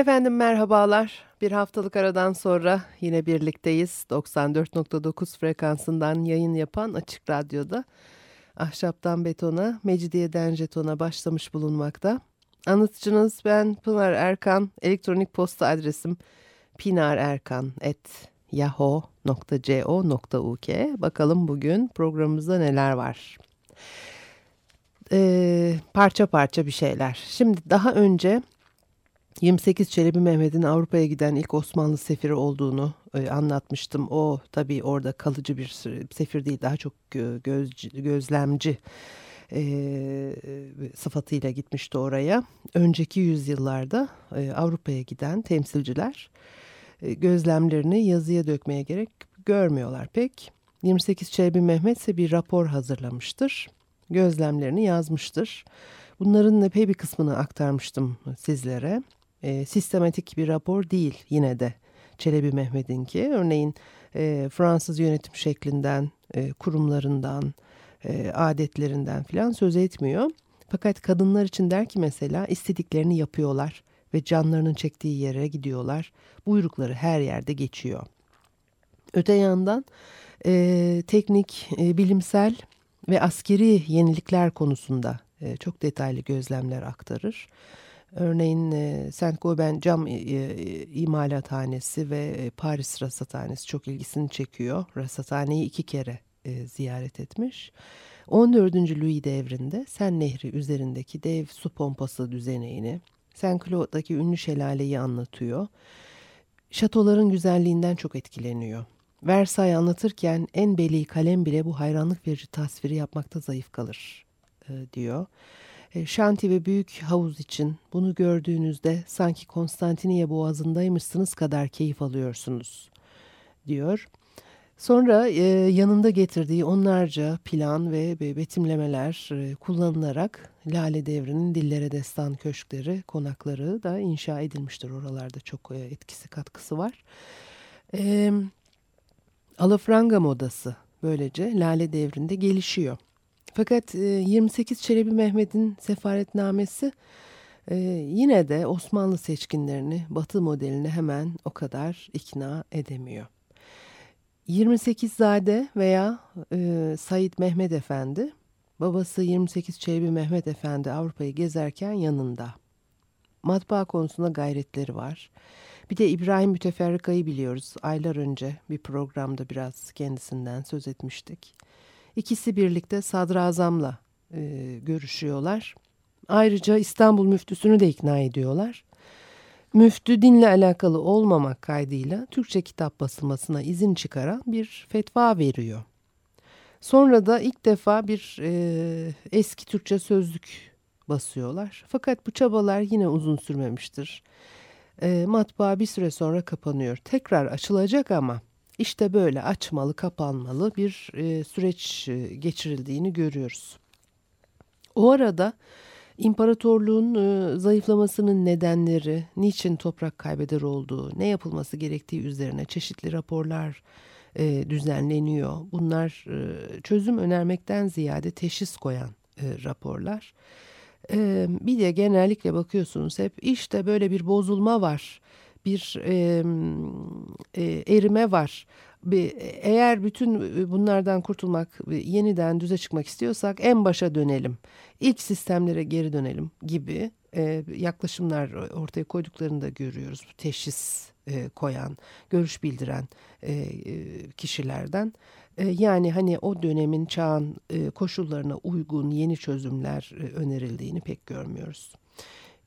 Efendim merhabalar. Bir haftalık aradan sonra yine birlikteyiz. 94.9 frekansından yayın yapan Açık Radyo'da Ahşaptan Betona, Mecidiyeden Jeton'a başlamış bulunmakta. Anlatıcınız ben Pınar Erkan. Elektronik posta adresim pinarerkan.yahoo.co.uk Bakalım bugün programımızda neler var. Ee, parça parça bir şeyler. Şimdi daha önce 28 Çelebi Mehmet'in Avrupa'ya giden ilk Osmanlı sefiri olduğunu e, anlatmıştım. O tabii orada kalıcı bir sefir değil daha çok göz, gözlemci e, sıfatıyla gitmişti oraya. Önceki yüzyıllarda e, Avrupa'ya giden temsilciler gözlemlerini yazıya dökmeye gerek görmüyorlar pek. 28 Çelebi Mehmet ise bir rapor hazırlamıştır. Gözlemlerini yazmıştır. Bunların epey bir kısmını aktarmıştım sizlere e, sistematik bir rapor değil yine de Çelebi Mehmet'inki. Örneğin e, Fransız yönetim şeklinden, e, kurumlarından, e, adetlerinden filan söz etmiyor. Fakat kadınlar için der ki mesela istediklerini yapıyorlar ve canlarının çektiği yere gidiyorlar. Buyrukları her yerde geçiyor. Öte yandan e, teknik, e, bilimsel ve askeri yenilikler konusunda e, çok detaylı gözlemler aktarır. Örneğin e, Saint Gobain cam e, e, imalathanesi ve Paris rasathanesi çok ilgisini çekiyor. Rasathaneyi iki kere e, ziyaret etmiş. 14. Louis devrinde Sen Nehri üzerindeki dev su pompası düzeneğini, Saint Claude'daki ünlü şelaleyi anlatıyor. Şatoların güzelliğinden çok etkileniyor. Versailles anlatırken en beli kalem bile bu hayranlık verici tasviri yapmakta zayıf kalır e, diyor. E, şanti ve büyük havuz için bunu gördüğünüzde sanki Konstantiniye boğazındaymışsınız kadar keyif alıyorsunuz diyor. Sonra e, yanında getirdiği onlarca plan ve betimlemeler e, kullanılarak Lale Devri'nin dillere destan köşkleri, konakları da inşa edilmiştir. Oralarda çok e, etkisi katkısı var. E, Alafranga modası böylece Lale Devri'nde gelişiyor. Fakat 28 e, Çelebi Mehmet'in sefaretnamesi e, yine de Osmanlı seçkinlerini Batı modeline hemen o kadar ikna edemiyor. 28 Zade veya e, Said Mehmet Efendi, babası 28 Çelebi Mehmet Efendi Avrupa'yı gezerken yanında. Matbaa konusunda gayretleri var. Bir de İbrahim Müteferrika'yı biliyoruz. Aylar önce bir programda biraz kendisinden söz etmiştik. İkisi birlikte sadrazamla e, görüşüyorlar. Ayrıca İstanbul müftüsünü de ikna ediyorlar. Müftü dinle alakalı olmamak kaydıyla Türkçe kitap basılmasına izin çıkaran bir fetva veriyor. Sonra da ilk defa bir e, eski Türkçe sözlük basıyorlar. Fakat bu çabalar yine uzun sürmemiştir. E, matbaa bir süre sonra kapanıyor. Tekrar açılacak ama işte böyle açmalı kapanmalı bir e, süreç e, geçirildiğini görüyoruz. O arada imparatorluğun e, zayıflamasının nedenleri, niçin toprak kaybeder olduğu, ne yapılması gerektiği üzerine çeşitli raporlar e, düzenleniyor. Bunlar e, çözüm önermekten ziyade teşhis koyan e, raporlar. E, bir de genellikle bakıyorsunuz hep işte böyle bir bozulma var bir e, e, erime var. Eğer bütün bunlardan kurtulmak, yeniden düze çıkmak istiyorsak en başa dönelim. İlk sistemlere geri dönelim gibi e, yaklaşımlar ortaya koyduklarını da görüyoruz. Teşhis e, koyan, görüş bildiren e, kişilerden. E, yani hani o dönemin çağın e, koşullarına uygun yeni çözümler e, önerildiğini pek görmüyoruz.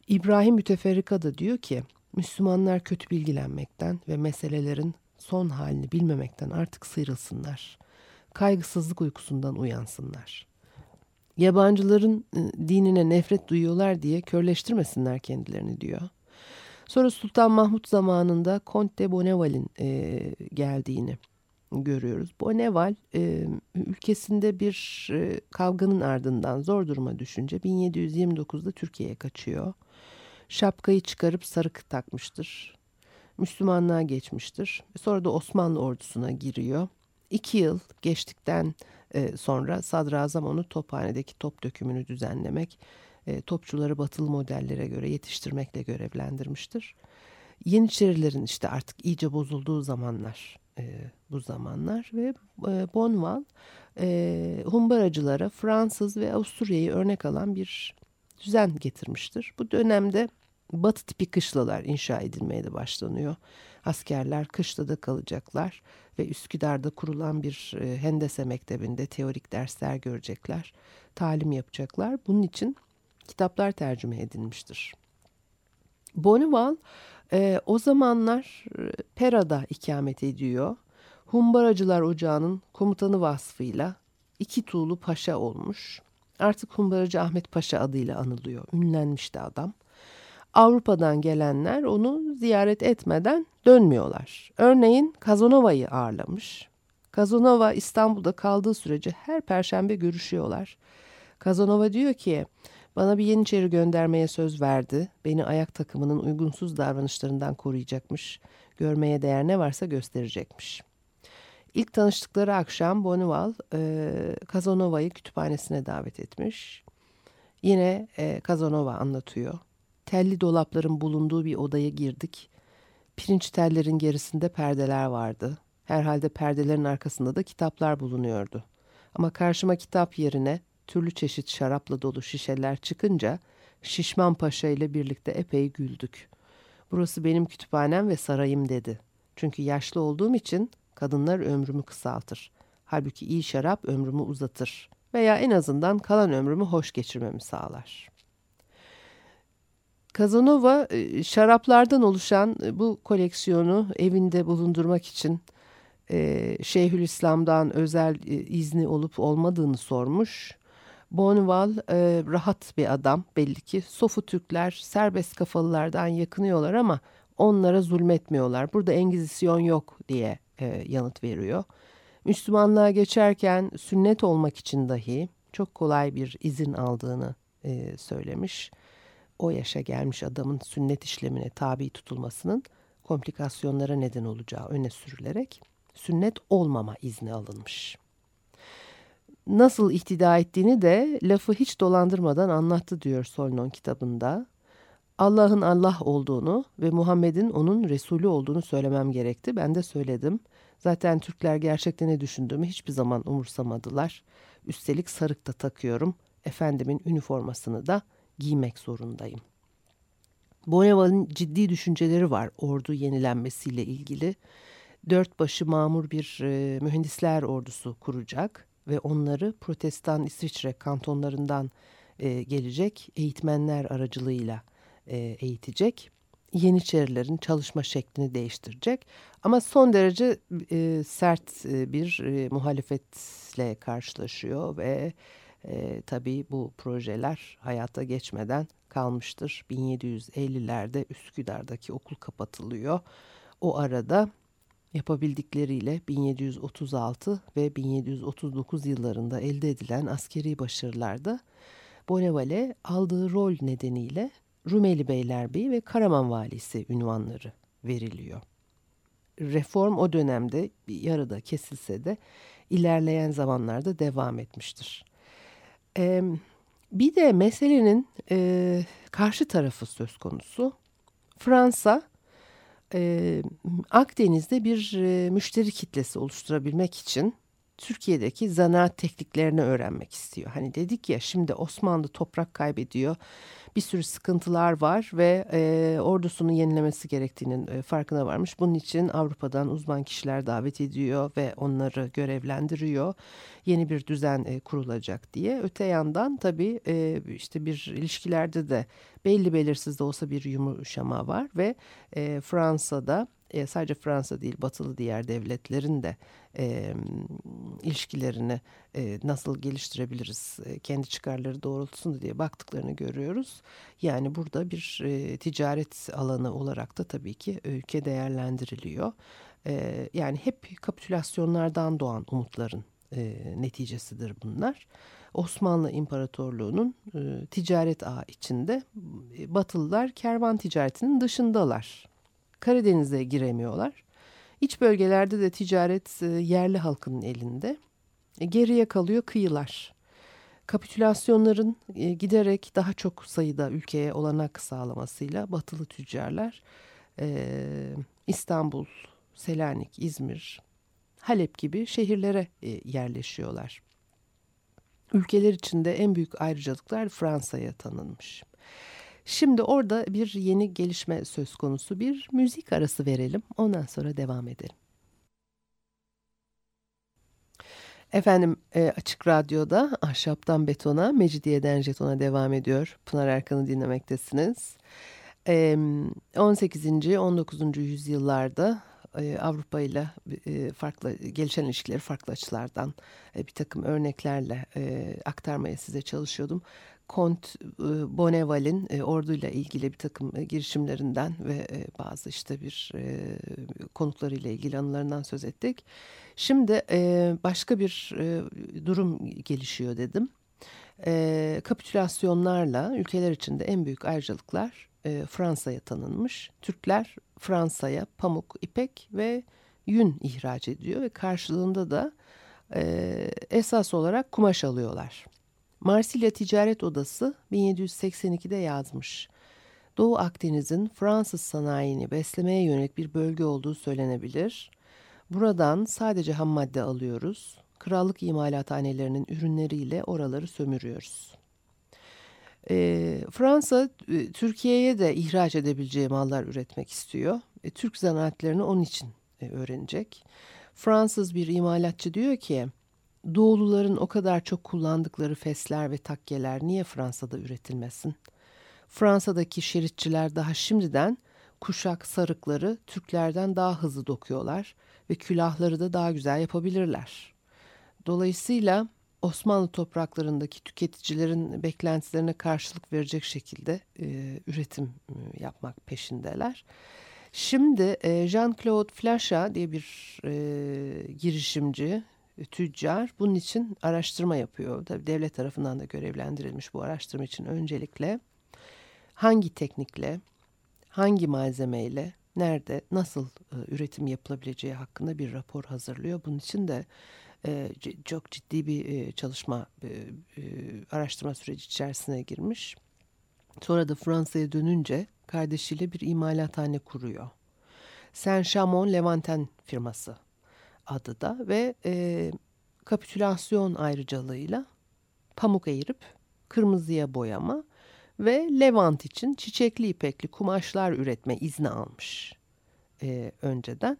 İbrahim Müteferrika da diyor ki Müslümanlar kötü bilgilenmekten ve meselelerin son halini bilmemekten artık sıyrılsınlar. Kaygısızlık uykusundan uyansınlar. Yabancıların e, dinine nefret duyuyorlar diye körleştirmesinler kendilerini diyor. Sonra Sultan Mahmut zamanında Conte Bonneval'in e, geldiğini, görüyoruz. Bonneval e, ülkesinde bir e, kavganın ardından zor duruma düşünce 1729'da Türkiye'ye kaçıyor. Şapkayı çıkarıp sarık takmıştır. Müslümanlığa geçmiştir. Sonra da Osmanlı ordusuna giriyor. İki yıl geçtikten e, sonra sadrazam onu tophanedeki top dökümünü düzenlemek, e, topçuları batılı modellere göre yetiştirmekle görevlendirmiştir. Yeniçerilerin işte artık iyice bozulduğu zamanlar e, bu zamanlar ve Bonval humbaracılara Fransız ve Avusturya'yı örnek alan bir düzen getirmiştir. Bu dönemde batı tipi kışlalar inşa edilmeye de başlanıyor. Askerler kışlada kalacaklar ve Üsküdar'da kurulan bir e, hendese mektebinde teorik dersler görecekler. Talim yapacaklar. Bunun için kitaplar tercüme edilmiştir. Bonneval e, o zamanlar e, Pera'da ikamet ediyor. Humbaracılar Ocağı'nın komutanı vasfıyla iki tuğlu paşa olmuş. Artık Humbaracı Ahmet Paşa adıyla anılıyor. Ünlenmişti adam. Avrupa'dan gelenler onu ziyaret etmeden dönmüyorlar. Örneğin Kazanova'yı ağırlamış. Kazanova İstanbul'da kaldığı sürece her perşembe görüşüyorlar. Kazanova diyor ki bana bir Yeniçeri göndermeye söz verdi. Beni ayak takımının uygunsuz davranışlarından koruyacakmış. Görmeye değer ne varsa gösterecekmiş. İlk tanıştıkları akşam Bonival e, Kazanova'yı kütüphanesine davet etmiş. Yine e, Kazanova anlatıyor. Telli dolapların bulunduğu bir odaya girdik. Pirinç tellerin gerisinde perdeler vardı. Herhalde perdelerin arkasında da kitaplar bulunuyordu. Ama karşıma kitap yerine türlü çeşit şarapla dolu şişeler çıkınca Şişman Paşa ile birlikte epey güldük. Burası benim kütüphanem ve sarayım dedi. Çünkü yaşlı olduğum için kadınlar ömrümü kısaltır. Halbuki iyi şarap ömrümü uzatır veya en azından kalan ömrümü hoş geçirmemi sağlar. Kazanova e, şaraplardan oluşan e, bu koleksiyonu evinde bulundurmak için e, Şeyhülislam'dan özel izni olup olmadığını sormuş. Bonval rahat bir adam belli ki. Sofu Türkler serbest kafalılardan yakınıyorlar ama onlara zulmetmiyorlar. Burada Engizisyon yok diye yanıt veriyor. Müslümanlığa geçerken sünnet olmak için dahi çok kolay bir izin aldığını söylemiş. O yaşa gelmiş adamın sünnet işlemine tabi tutulmasının komplikasyonlara neden olacağı öne sürülerek sünnet olmama izni alınmış nasıl ihtida ettiğini de lafı hiç dolandırmadan anlattı diyor Solnon kitabında. Allah'ın Allah olduğunu ve Muhammed'in onun Resulü olduğunu söylemem gerekti. Ben de söyledim. Zaten Türkler gerçekten ne düşündüğümü hiçbir zaman umursamadılar. Üstelik sarık da takıyorum. Efendimin üniformasını da giymek zorundayım. Bonneval'in ciddi düşünceleri var ordu yenilenmesiyle ilgili. Dört başı mamur bir e, mühendisler ordusu kuracak ve onları protestan İsviçre kantonlarından e, gelecek eğitmenler aracılığıyla e, eğitecek. Yeniçerilerin çalışma şeklini değiştirecek ama son derece e, sert e, bir e, muhalefetle karşılaşıyor ve e, tabii bu projeler hayata geçmeden kalmıştır. 1750'lerde Üsküdar'daki okul kapatılıyor. O arada yapabildikleriyle 1736 ve 1739 yıllarında elde edilen askeri başarılarda Bonneval'e aldığı rol nedeniyle Rumeli Beylerbeyi ve Karaman Valisi ünvanları veriliyor. Reform o dönemde bir yarıda kesilse de ilerleyen zamanlarda devam etmiştir. Ee, bir de meselenin e, karşı tarafı söz konusu. Fransa e, Akdeniz'de bir e, müşteri kitlesi oluşturabilmek için Türkiye'deki zanaat tekniklerini öğrenmek istiyor. Hani dedik ya şimdi Osmanlı toprak kaybediyor. Bir sürü sıkıntılar var ve e, ordusunu yenilemesi gerektiğinin e, farkına varmış. Bunun için Avrupa'dan uzman kişiler davet ediyor ve onları görevlendiriyor. Yeni bir düzen e, kurulacak diye. Öte yandan tabii e, işte bir ilişkilerde de belli belirsiz de olsa bir yumuşama var ve e, Fransa'da e, sadece Fransa değil batılı diğer devletlerin de e, ilişkilerini e, nasıl geliştirebiliriz e, kendi çıkarları doğrultusunda diye baktıklarını görüyoruz. Yani burada bir e, ticaret alanı olarak da tabii ki ülke değerlendiriliyor. E, yani hep kapitülasyonlardan doğan umutların e, neticesidir bunlar. Osmanlı İmparatorluğu'nun e, ticaret ağı içinde e, Batılılar kervan ticaretinin dışındalar. Karadeniz'e giremiyorlar. İç bölgelerde de ticaret e, yerli halkın elinde. E, geriye kalıyor kıyılar. Kapitülasyonların e, giderek daha çok sayıda ülkeye olanak sağlamasıyla batılı tüccarlar İstanbul, Selanik, İzmir, Halep gibi şehirlere yerleşiyorlar. Ülkeler içinde en büyük ayrıcalıklar Fransa'ya tanınmış. Şimdi orada bir yeni gelişme söz konusu bir müzik arası verelim. Ondan sonra devam edelim. Efendim e, Açık Radyo'da Ahşaptan Betona, Mecidiyeden Jeton'a devam ediyor. Pınar Erkan'ı dinlemektesiniz. E, 18. 19. yüzyıllarda e, Avrupa ile e, farklı gelişen ilişkileri farklı açılardan bir takım örneklerle aktarmaya size çalışıyordum. Kont e, Bonneval'in e, orduyla ilgili bir takım e, girişimlerinden ve bazı işte bir e, konuklarıyla ilgili anılarından söz ettik. Şimdi başka bir durum gelişiyor dedim. Kapitülasyonlarla ülkeler içinde en büyük ayrıcalıklar Fransa'ya tanınmış. Türkler Fransa'ya pamuk, ipek ve yün ihraç ediyor ve karşılığında da esas olarak kumaş alıyorlar. Marsilya Ticaret Odası 1782'de yazmış. Doğu Akdeniz'in Fransız sanayini beslemeye yönelik bir bölge olduğu söylenebilir. Buradan sadece ham madde alıyoruz. Krallık imalathanelerinin ürünleriyle oraları sömürüyoruz. E, Fransa Türkiye'ye de ihraç edebileceği mallar üretmek istiyor. E, Türk zanaatlerini onun için e, öğrenecek. Fransız bir imalatçı diyor ki Doğuluların o kadar çok kullandıkları fesler ve takkeler niye Fransa'da üretilmesin? Fransa'daki şeritçiler daha şimdiden kuşak sarıkları Türklerden daha hızlı dokuyorlar ve külahları da daha güzel yapabilirler. Dolayısıyla Osmanlı topraklarındaki tüketicilerin beklentilerine karşılık verecek şekilde e, üretim e, yapmak peşindeler. Şimdi e, Jean-Claude Flasha diye bir e, girişimci, tüccar bunun için araştırma yapıyor. Tabii devlet tarafından da görevlendirilmiş bu araştırma için öncelikle hangi teknikle, hangi malzemeyle, nerede, nasıl e, üretim yapılabileceği hakkında bir rapor hazırlıyor. Bunun için de e, çok ciddi bir e, çalışma, e, e, araştırma süreci içerisine girmiş. Sonra da Fransa'ya dönünce kardeşiyle bir imalathane kuruyor. Saint Chamon Levanten firması adı da ve e, kapitülasyon ayrıcalığıyla pamuk eğirip kırmızıya boyama ve Levant için çiçekli ipekli kumaşlar üretme izni almış e, önceden.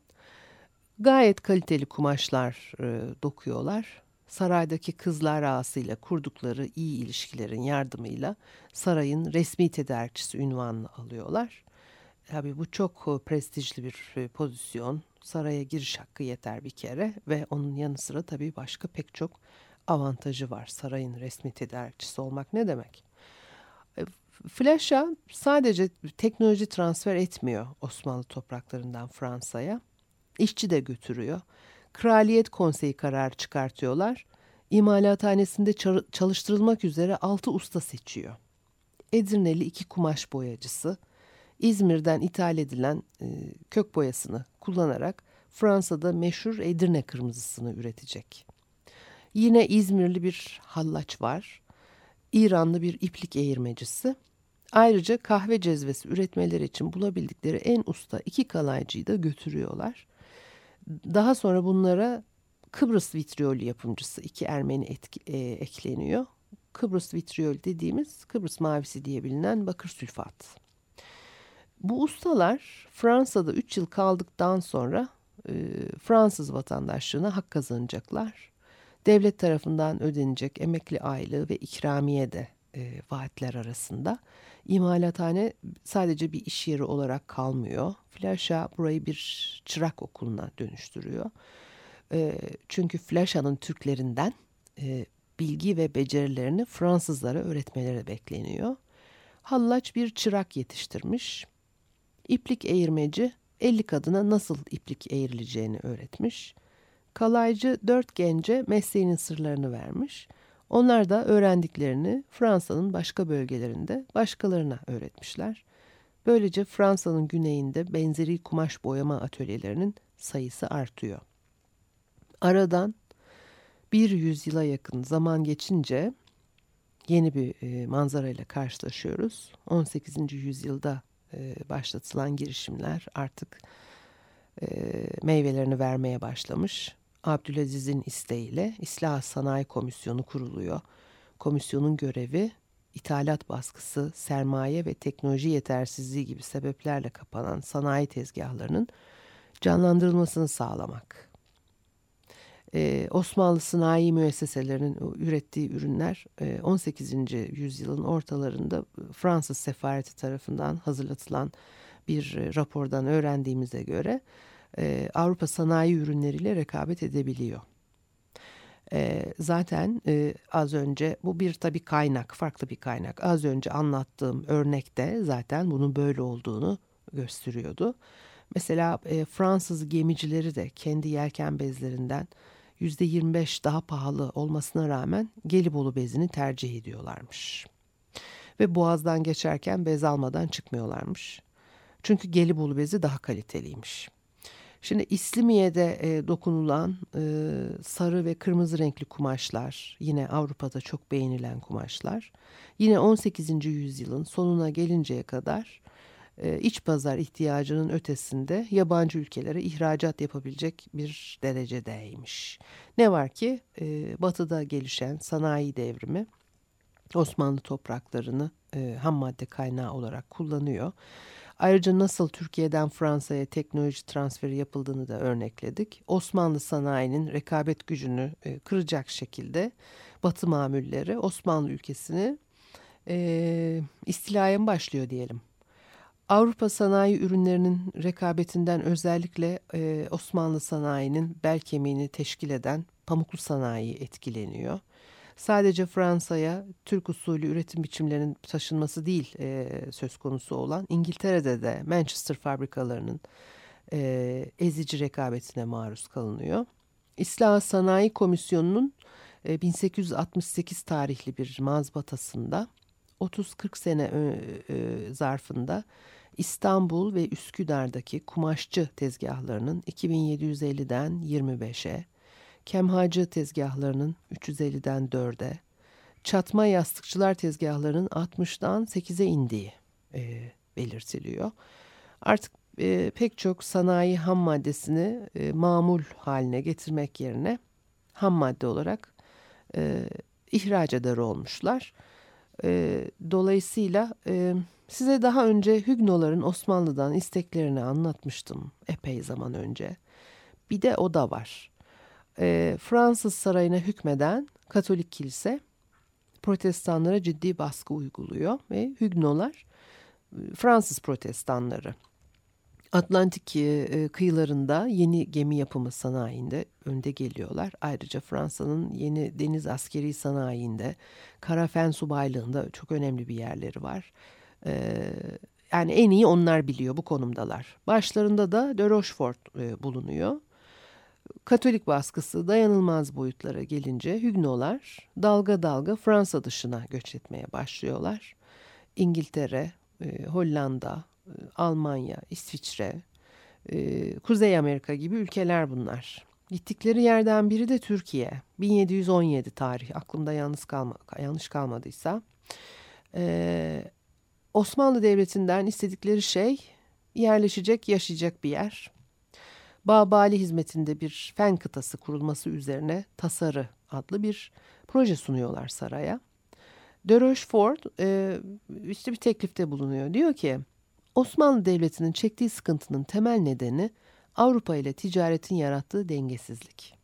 Gayet kaliteli kumaşlar e, dokuyorlar. Saraydaki kızlar ağasıyla kurdukları iyi ilişkilerin yardımıyla sarayın resmi tedarikçisi ünvanını alıyorlar. Tabii bu çok prestijli bir pozisyon. Saraya giriş hakkı yeter bir kere ve onun yanı sıra tabii başka pek çok avantajı var. Sarayın resmi tedarikçisi olmak ne demek? E, Flaşa sadece teknoloji transfer etmiyor Osmanlı topraklarından Fransa'ya. İşçi de götürüyor. Kraliyet konseyi kararı çıkartıyorlar. İmalathanesinde çalıştırılmak üzere altı usta seçiyor. Edirneli iki kumaş boyacısı, İzmir'den ithal edilen e, kök boyasını kullanarak Fransa'da meşhur Edirne kırmızısını üretecek. Yine İzmirli bir hallaç var. İranlı bir iplik eğirmecisi. Ayrıca kahve cezvesi üretmeleri için bulabildikleri en usta iki kalaycıyı da götürüyorlar. Daha sonra bunlara Kıbrıs vitriyoli yapımcısı iki Ermeni etki, e, ekleniyor. Kıbrıs vitriyol dediğimiz Kıbrıs mavisi diye bilinen bakır sülfat. Bu ustalar Fransa'da 3 yıl kaldıktan sonra e, Fransız vatandaşlığına hak kazanacaklar. Devlet tarafından ödenecek emekli aylığı ve ikramiye de e, vaatler arasında. İmalathane sadece bir iş yeri olarak kalmıyor. Flaşa burayı bir çırak okuluna dönüştürüyor. E, çünkü Flaşa'nın Türklerinden e, bilgi ve becerilerini Fransızlara öğretmeleri bekleniyor. Hallaç bir çırak yetiştirmiş. İplik eğirmeci 50 kadına nasıl iplik eğrileceğini öğretmiş. Kalaycı dört gence mesleğinin sırlarını vermiş. Onlar da öğrendiklerini Fransa'nın başka bölgelerinde başkalarına öğretmişler. Böylece Fransa'nın güneyinde benzeri kumaş boyama atölyelerinin sayısı artıyor. Aradan bir yüzyıla yakın zaman geçince yeni bir e, manzarayla karşılaşıyoruz. 18. yüzyılda başlatılan girişimler artık e, meyvelerini vermeye başlamış. Abdülaziz'in isteğiyle İslah Sanayi Komisyonu kuruluyor. Komisyonun görevi ithalat baskısı, sermaye ve teknoloji yetersizliği gibi sebeplerle kapanan sanayi tezgahlarının canlandırılmasını sağlamak. Ee, Osmanlı sanayi müesseselerinin ürettiği ürünler 18. yüzyılın ortalarında Fransız sefareti tarafından hazırlatılan bir rapordan öğrendiğimize göre e, Avrupa sanayi ürünleriyle rekabet edebiliyor. E, zaten e, az önce bu bir tabi kaynak, farklı bir kaynak. Az önce anlattığım örnekte zaten bunun böyle olduğunu gösteriyordu. Mesela e, Fransız gemicileri de kendi yelken bezlerinden %25 daha pahalı olmasına rağmen Gelibolu bezini tercih ediyorlarmış. Ve Boğaz'dan geçerken bez almadan çıkmıyorlarmış. Çünkü Gelibolu bezi daha kaliteliymiş. Şimdi İslimiye'de e, dokunulan e, sarı ve kırmızı renkli kumaşlar yine Avrupa'da çok beğenilen kumaşlar. Yine 18. yüzyılın sonuna gelinceye kadar iç pazar ihtiyacının ötesinde yabancı ülkelere ihracat yapabilecek bir derecedeymiş. Ne var ki e, batıda gelişen sanayi devrimi Osmanlı topraklarını e, ham madde kaynağı olarak kullanıyor. Ayrıca nasıl Türkiye'den Fransa'ya teknoloji transferi yapıldığını da örnekledik. Osmanlı sanayinin rekabet gücünü e, kıracak şekilde Batı mamulleri Osmanlı ülkesini e, istilaya başlıyor diyelim. Avrupa sanayi ürünlerinin rekabetinden özellikle e, Osmanlı sanayinin bel kemiğini teşkil eden pamuklu sanayi etkileniyor sadece Fransa'ya Türk usulü üretim biçimlerinin taşınması değil e, söz konusu olan İngiltere'de de Manchester fabrikalarının e, ezici rekabetine maruz kalınıyor. İslah Sanayi Komisyonu'nun e, 1868 tarihli bir mazbatasında 30-40 sene zarfında İstanbul ve Üsküdar'daki kumaşçı tezgahlarının 2750'den 25'e, kemhacı tezgahlarının 350'den 4'e, çatma yastıkçılar tezgahlarının 60'dan 8'e indiği e, belirtiliyor. Artık e, pek çok sanayi ham maddesini e, mamul haline getirmek yerine ham madde olarak e, ihraç eder olmuşlar. E, dolayısıyla e, size daha önce Hügnoların Osmanlı'dan isteklerini anlatmıştım epey zaman önce. Bir de o da var e, Fransız sarayına hükmeden Katolik kilise protestanlara ciddi baskı uyguluyor ve Hügnolar e, Fransız protestanları Atlantik e, kıyılarında yeni gemi yapımı sanayinde önde geliyorlar. Ayrıca Fransa'nın yeni deniz askeri sanayinde, karafen subaylığında çok önemli bir yerleri var. E, yani en iyi onlar biliyor bu konumdalar. Başlarında da de Rochefort bulunuyor. Katolik baskısı dayanılmaz boyutlara gelince Hügnolar dalga dalga Fransa dışına göç etmeye başlıyorlar. İngiltere, e, Hollanda, e, Almanya, İsviçre, e, Kuzey Amerika gibi ülkeler bunlar. Gittikleri yerden biri de Türkiye. 1717 tarih aklımda yalnız kalma, yanlış kalmadıysa. Ee, Osmanlı Devleti'nden istedikleri şey yerleşecek, yaşayacak bir yer. Babali hizmetinde bir fen kıtası kurulması üzerine tasarı adlı bir proje sunuyorlar saraya. De Rochefort e, işte bir teklifte bulunuyor. Diyor ki Osmanlı Devleti'nin çektiği sıkıntının temel nedeni Avrupa ile ticaretin yarattığı dengesizlik.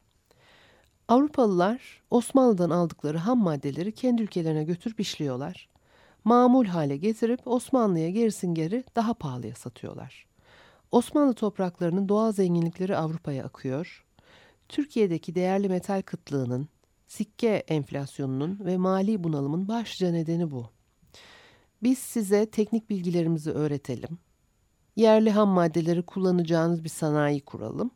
Avrupalılar Osmanlı'dan aldıkları ham maddeleri kendi ülkelerine götürüp işliyorlar. Mamul hale getirip Osmanlı'ya gerisin geri daha pahalıya satıyorlar. Osmanlı topraklarının doğal zenginlikleri Avrupa'ya akıyor. Türkiye'deki değerli metal kıtlığının, sikke enflasyonunun ve mali bunalımın başlıca nedeni bu. Biz size teknik bilgilerimizi öğretelim. yerli ham maddeleri kullanacağınız bir sanayi kuralım.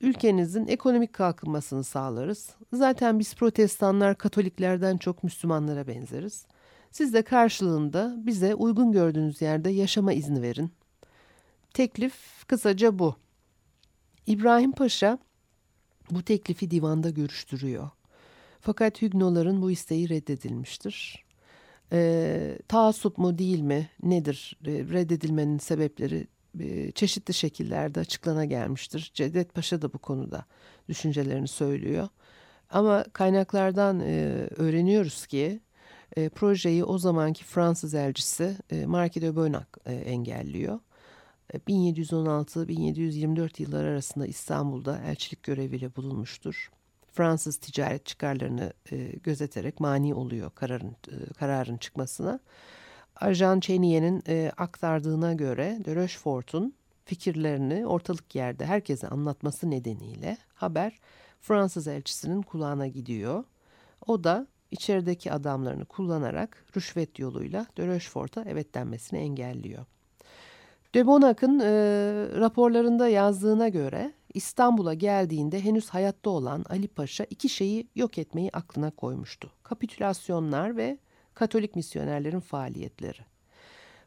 Ülkenizin ekonomik kalkınmasını sağlarız. Zaten biz protestanlar Katoliklerden çok Müslümanlara benzeriz. Siz de karşılığında bize uygun gördüğünüz yerde yaşama izni verin. Teklif kısaca bu. İbrahim Paşa bu teklifi divanda görüştürüyor. Fakat Hügnoların bu isteği reddedilmiştir. E, taassup mu değil mi nedir e, reddedilmenin sebepleri e, çeşitli şekillerde açıklana gelmiştir. Cevdet Paşa da bu konuda düşüncelerini söylüyor. Ama kaynaklardan e, öğreniyoruz ki e, projeyi o zamanki Fransız elçisi e, Marquis de Bonac e, engelliyor. 1716-1724 yılları arasında İstanbul'da elçilik göreviyle bulunmuştur. Fransız ticaret çıkarlarını e, gözeterek mani oluyor kararın, e, kararın çıkmasına. Ajan Chenier'in e, aktardığına göre de Rochefort'un fikirlerini ortalık yerde herkese anlatması nedeniyle haber Fransız elçisinin kulağına gidiyor. O da içerideki adamlarını kullanarak rüşvet yoluyla de Rochefort'a evet denmesini engelliyor. De Bonac'ın e, raporlarında yazdığına göre İstanbul'a geldiğinde henüz hayatta olan Ali Paşa iki şeyi yok etmeyi aklına koymuştu. Kapitülasyonlar ve Katolik misyonerlerin faaliyetleri.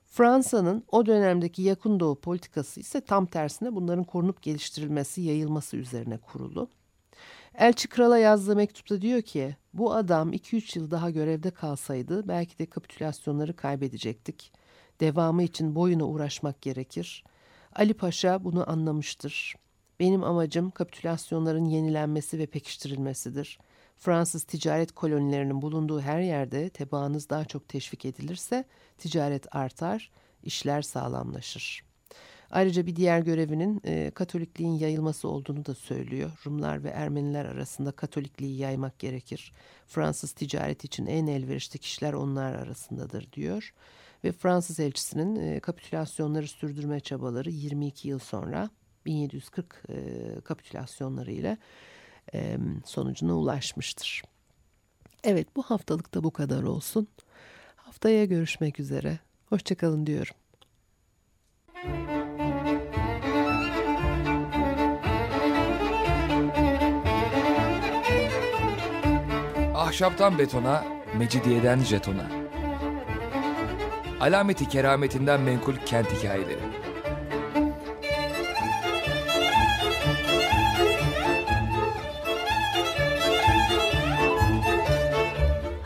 Fransa'nın o dönemdeki yakın doğu politikası ise tam tersine bunların korunup geliştirilmesi, yayılması üzerine kurulu. Elçi krala yazdığı mektupta diyor ki bu adam 2-3 yıl daha görevde kalsaydı belki de kapitülasyonları kaybedecektik. Devamı için boyuna uğraşmak gerekir. Ali Paşa bunu anlamıştır. Benim amacım kapitülasyonların yenilenmesi ve pekiştirilmesidir. Fransız ticaret kolonilerinin bulunduğu her yerde tebaanız daha çok teşvik edilirse ticaret artar, işler sağlamlaşır. Ayrıca bir diğer görevinin e, Katolikliğin yayılması olduğunu da söylüyor. Rumlar ve Ermeniler arasında Katolikliği yaymak gerekir. Fransız ticaret için en elverişli kişiler onlar arasındadır diyor. Ve Fransız elçisinin e, kapitülasyonları sürdürme çabaları 22 yıl sonra 1740 e, kapitülasyonlarıyla e, sonucuna ulaşmıştır. Evet bu haftalık da bu kadar olsun. Haftaya görüşmek üzere. Hoşçakalın diyorum. Ahşaptan betona, mecidiyeden jetona. Alameti kerametinden menkul kent hikayeleri.